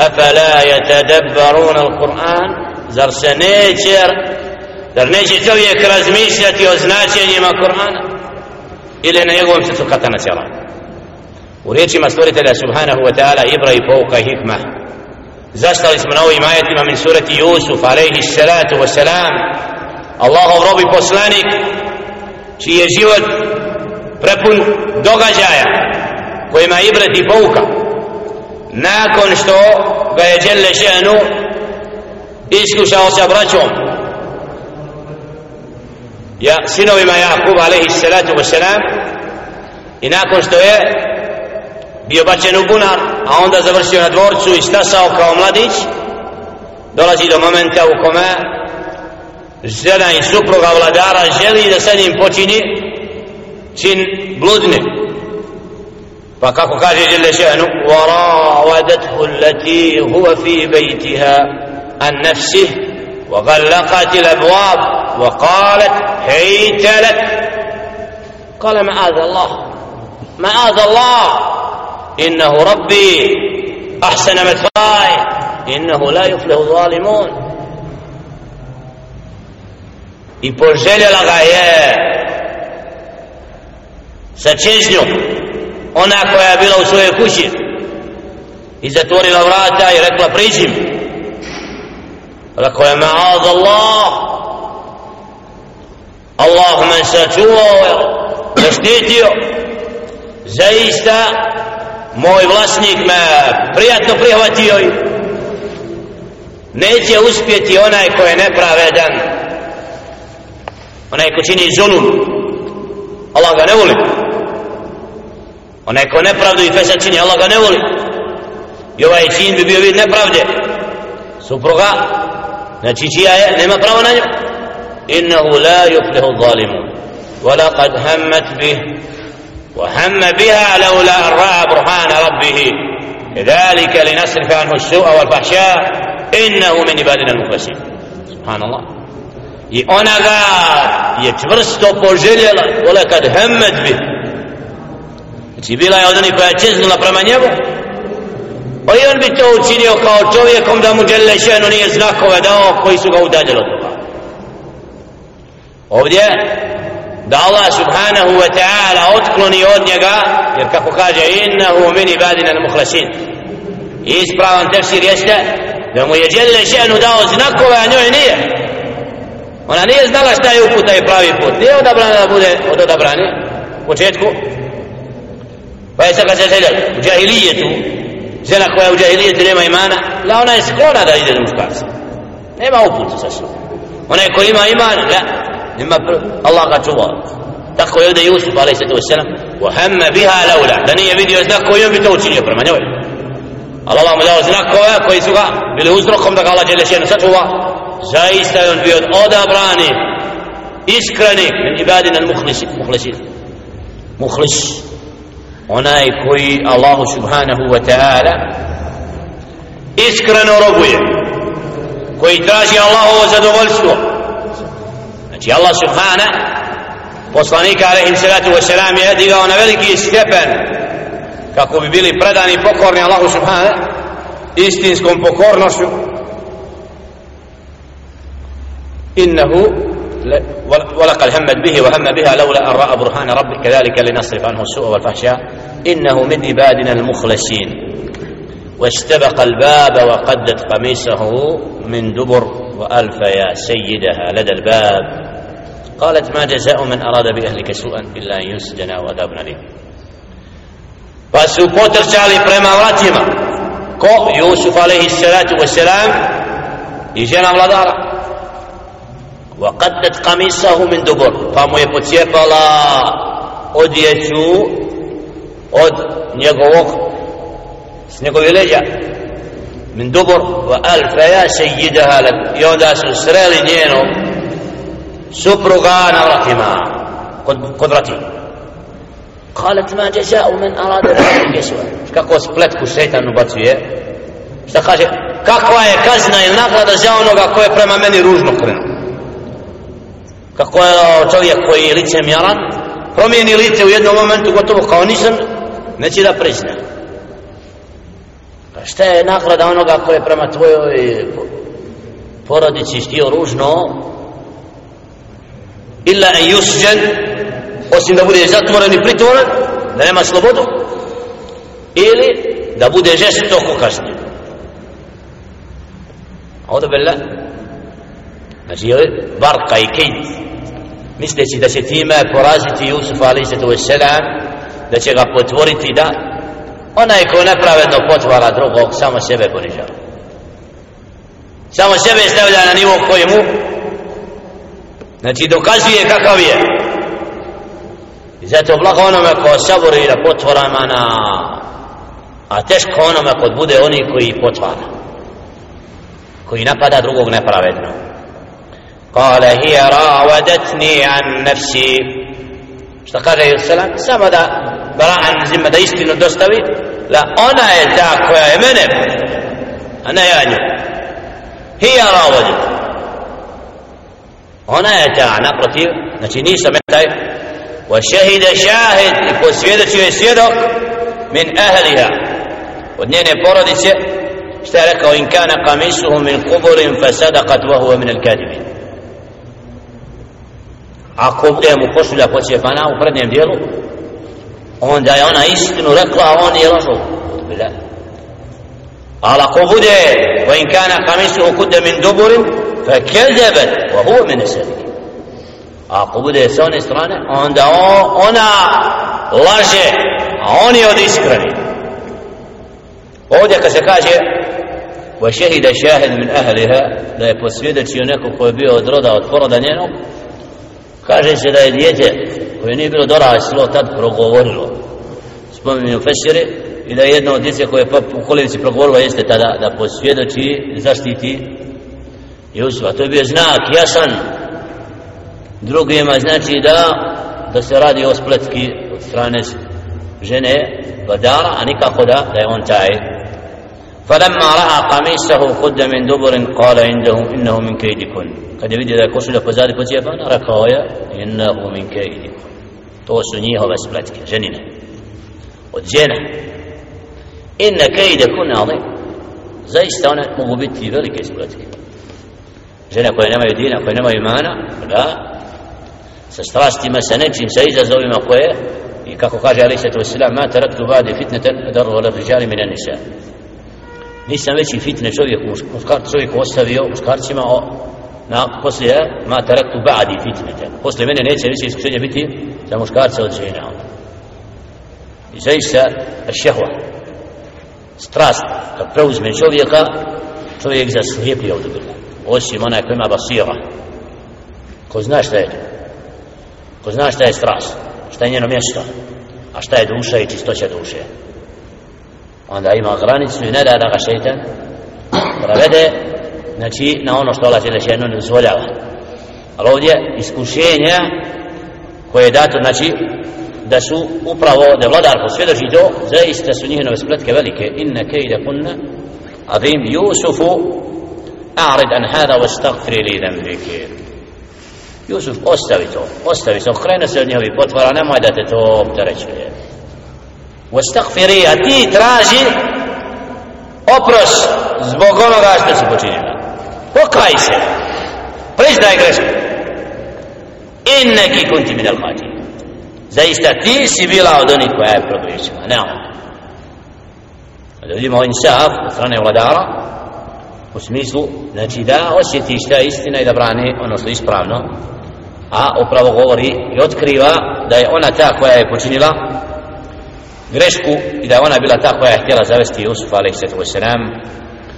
أفلا يتدبرون القرآن زر سنيجر زر neće čovjek razmišljati o značenjima Kur'ana ili na njegovom srcu katana cijela u riječima stvoritelja subhanahu wa ta'ala ibra i pouka i hikma zastali smo na ovim ajetima min surati Yusuf alaihi salatu wa salam Allahov robi poslanik čiji je život prepun događaja kojima ibret i pouka nakon što ga je Đelle Ženu iskušao sa braćom ja, sinovima Jakub alaihi salatu wasalam i nakon što je bio bačen u bunar a onda završio na dvorcu i stasao kao mladić dolazi do momenta u kome žena i supruga vladara želi da sa njim počini čin bludni. Kako kaže Jelle še'nu وراودته التي هو في بيتها عن نفسه وغلقت الأبواب وقالت هيت لك. قال معاذ الله معاذ الله إنه ربي أحسن مثواي إنه لا يفلح الظالمون. I poželjela ga je ona koja je bila u svojoj kući i zatvorila vrata i rekla priđi mi. Rekao je ma'ad Allah. Allah me sačuvao zaštitio. Zaista moj vlasnik me prijatno prihvatio i neće uspjeti onaj ko je nepravedan onaj ko čini zulum. Allah ga ne voli onaj ko nepravdu i fesad čini Allah ga ne voli i ovaj čin bi bio vid nepravde supruga znači čija je nema pravo na nju innahu la yuflihu zalimun ولقد همت به وهم بها لولا أن رأى برهان ربه كذلك لنصرف عنه السوء والفحشاء إنه من عبادنا المخلصين سبحان الله i ona ga je čvrsto poželjela vole kad hemmet bi znači bila je od onih koja je čeznula prema njemu pa i on bi to učinio kao čovjekom da mu Đelešenu nije znakove dao koji su ga udaljili od toga ovdje da Allah subhanahu wa ta'ala otkloni od njega jer kako kaže innahu min ibadina al-mukhlasin ispravan tefsir jeste da mu je djele šenu dao znakove a njoj nije Ona nije znala šta je uputa i pravi put. Nije odabrana da bude od odabrani u početku. U džahilijetu, žena koja u džahilijetu nema imana, la ona je sklona da ide muškarca. Nema uputa sa sobom. Ona je ko ima iman, la, nema. Allah ga čuva. Tako je ovdje Jusuf, alaih sallatu wasalam, wa hamma biha laula, da nije vidio znak koji on bi to učinio prema njoj. Allah mu dao znakove koji su ga bili uzrokom da ga Allah Đelešenu sačuva zaista je on bio odabrani iskreni min ibadina muhlisi muhlisi muhlis onaj koji Allahu subhanahu wa ta'ala iskreno robuje koji traži Allahovo zadovoljstvo. Znači Allah subhana poslanika alaihim salatu wa salam je digao na veliki stepen kako bi bili predani i pokorni Allahu subhana istinskom pokornošću. Innehu ولقد همت به وهم بها لولا أن رأى برهان ربه. كذلك لنصرف عنه السوء والفحشاء. إنه من عبادنا المخلصين. واستبق الباب وقدت قميصه من دبر وألف يا سيدها لدى الباب. قالت ما جزاء من أراد بأهلك سوءا إلا أن يسجن وعذاب أليم pa su potrčali prema vratima ko Jusuf alaihi salatu wasalam i وقدت قميصه من دبر فمو je pocijepala odjeću od njegovog s njegove leđa min dubur wa alfa ya sayyidaha lak i onda su sreli njeno supruga na vratima kod, kod vratima قالت ما جزاء من أراد بذلك يسوع kako spletku šeitan ubacuje šta kaže kakva je kazna ili nagrada za onoga ko je prema meni ružno krenuo Kako je čovjek koji je lice mjaran promijeni lice u jednom momentu gotovo kao nisam neće da prizna pa šta je nagrada onoga koje prema tvojoj porodici štio ružno? Illa en yusđen osim da bude zatvoren i pritvoren da nema slobodu ili da bude žestoko kažnjen. Audu billah. Znači je barka i kejt? Misleći da će time poraziti Jusuf a.s. da će ga potvoriti da onaj ko nepravedno potvara drugog samo sebe ponižava samo sebe stavlja na nivo koji mu znači dokazuje kakav je i zato blago onome ko sabori da potvorama na a teško onome kod bude oni koji potvara koji napada drugog nepravedno قال هي راودتني عن نفسي šta kaže Jerusalam samo da bara'an zima da istinu dostavi la ona je ta koja je mene a ne ja nju hija rawadet ona je ta naprotiv znači nisam taj wa shahida shahid i posvjedočio je svjedok min ahliha od njene porodice šta je rekao in kana qamisuhu min quburin fasadaqat wa huwa min al-kadibin ako je mu košulja pocijepana u prednjem dijelu onda je ona istinu rekla a on je lažo ali ako bude wa in kana qamisuhu kudda min duburin fa kedebat wa huwa min al-sadiqin ako bude sa one strane onda ona laže a on je od iskreni. Ovdje kad se kaže wa shahida shahid min ahliha da je posvjedočio neko ko je bio od roda od poroda njenog kaže se da je dijete koje nije bilo doraslo tad progovorilo spominju Fesire i da je jedno od djece koje pa u kolinici progovorilo jeste tada da posvjedoči zaštiti Jusufa to je bio znak jasan drugima znači da da se radi o spletki od strane žene badara a nikako da da je on taj فلما راى قميصه قد من دبر قال عنده انه من كيدكن kad je vidio da je košulja pozadi pocijepana rekao je innahu min kaidikum to su njihove spletke ženine od žene inna kejde kuna ali. zaista one mogu biti velike spletke žene koje nemaju dina koje nemaju imana da sa strastima sa nečim sa izazovima koje i kako kaže ali se Islam, ma taraktu ba'di fitneten, daru ala rijali min nisa. nisam veći fitne čovjek muškar čovjek ostavio muškarcima o, na poslije ma taraktu ba'di fitnete. Poslije mene neće više iskušenje biti za muškarce od žena ono. i zaista šehva. Strast kad preuzme čovjeka čovjek zaslijepi od grla. Osim onaj koji ima basira. Ko zna šta je ko zna šta je strast. Šta je njeno mjesto. A šta je duša i čistoća duše. Onda ima granicu i ne da da ga šeitan provede znači na ono što Allah će ne dozvoljava. Ali ovdje iskušenja koje je dato znači da su upravo da vladar posvjedoči to zaista su njihove spletke velike. Inna kejda kunna azim Jusufu a'rid an hada wastagfiri li dambike Jusuf ostavi to ostavi to okrene se od njihovi potvara nemoj da te to opterećuje. Wastagfiri a ti traži oprost zbog onoga što si počinio pokaj se. Priznaj grešku inneki kunti min al-khatim zaista ti si bila od onih koja je progrešila ne on. Da vidimo insaf od strane vladara u smislu znači da osjeti šta je istina i da brani ono što je ispravno a upravo govori i otkriva da je ona ta koja je počinila grešku i da je ona bila ta koja je htjela zavesti Jusuf a.s.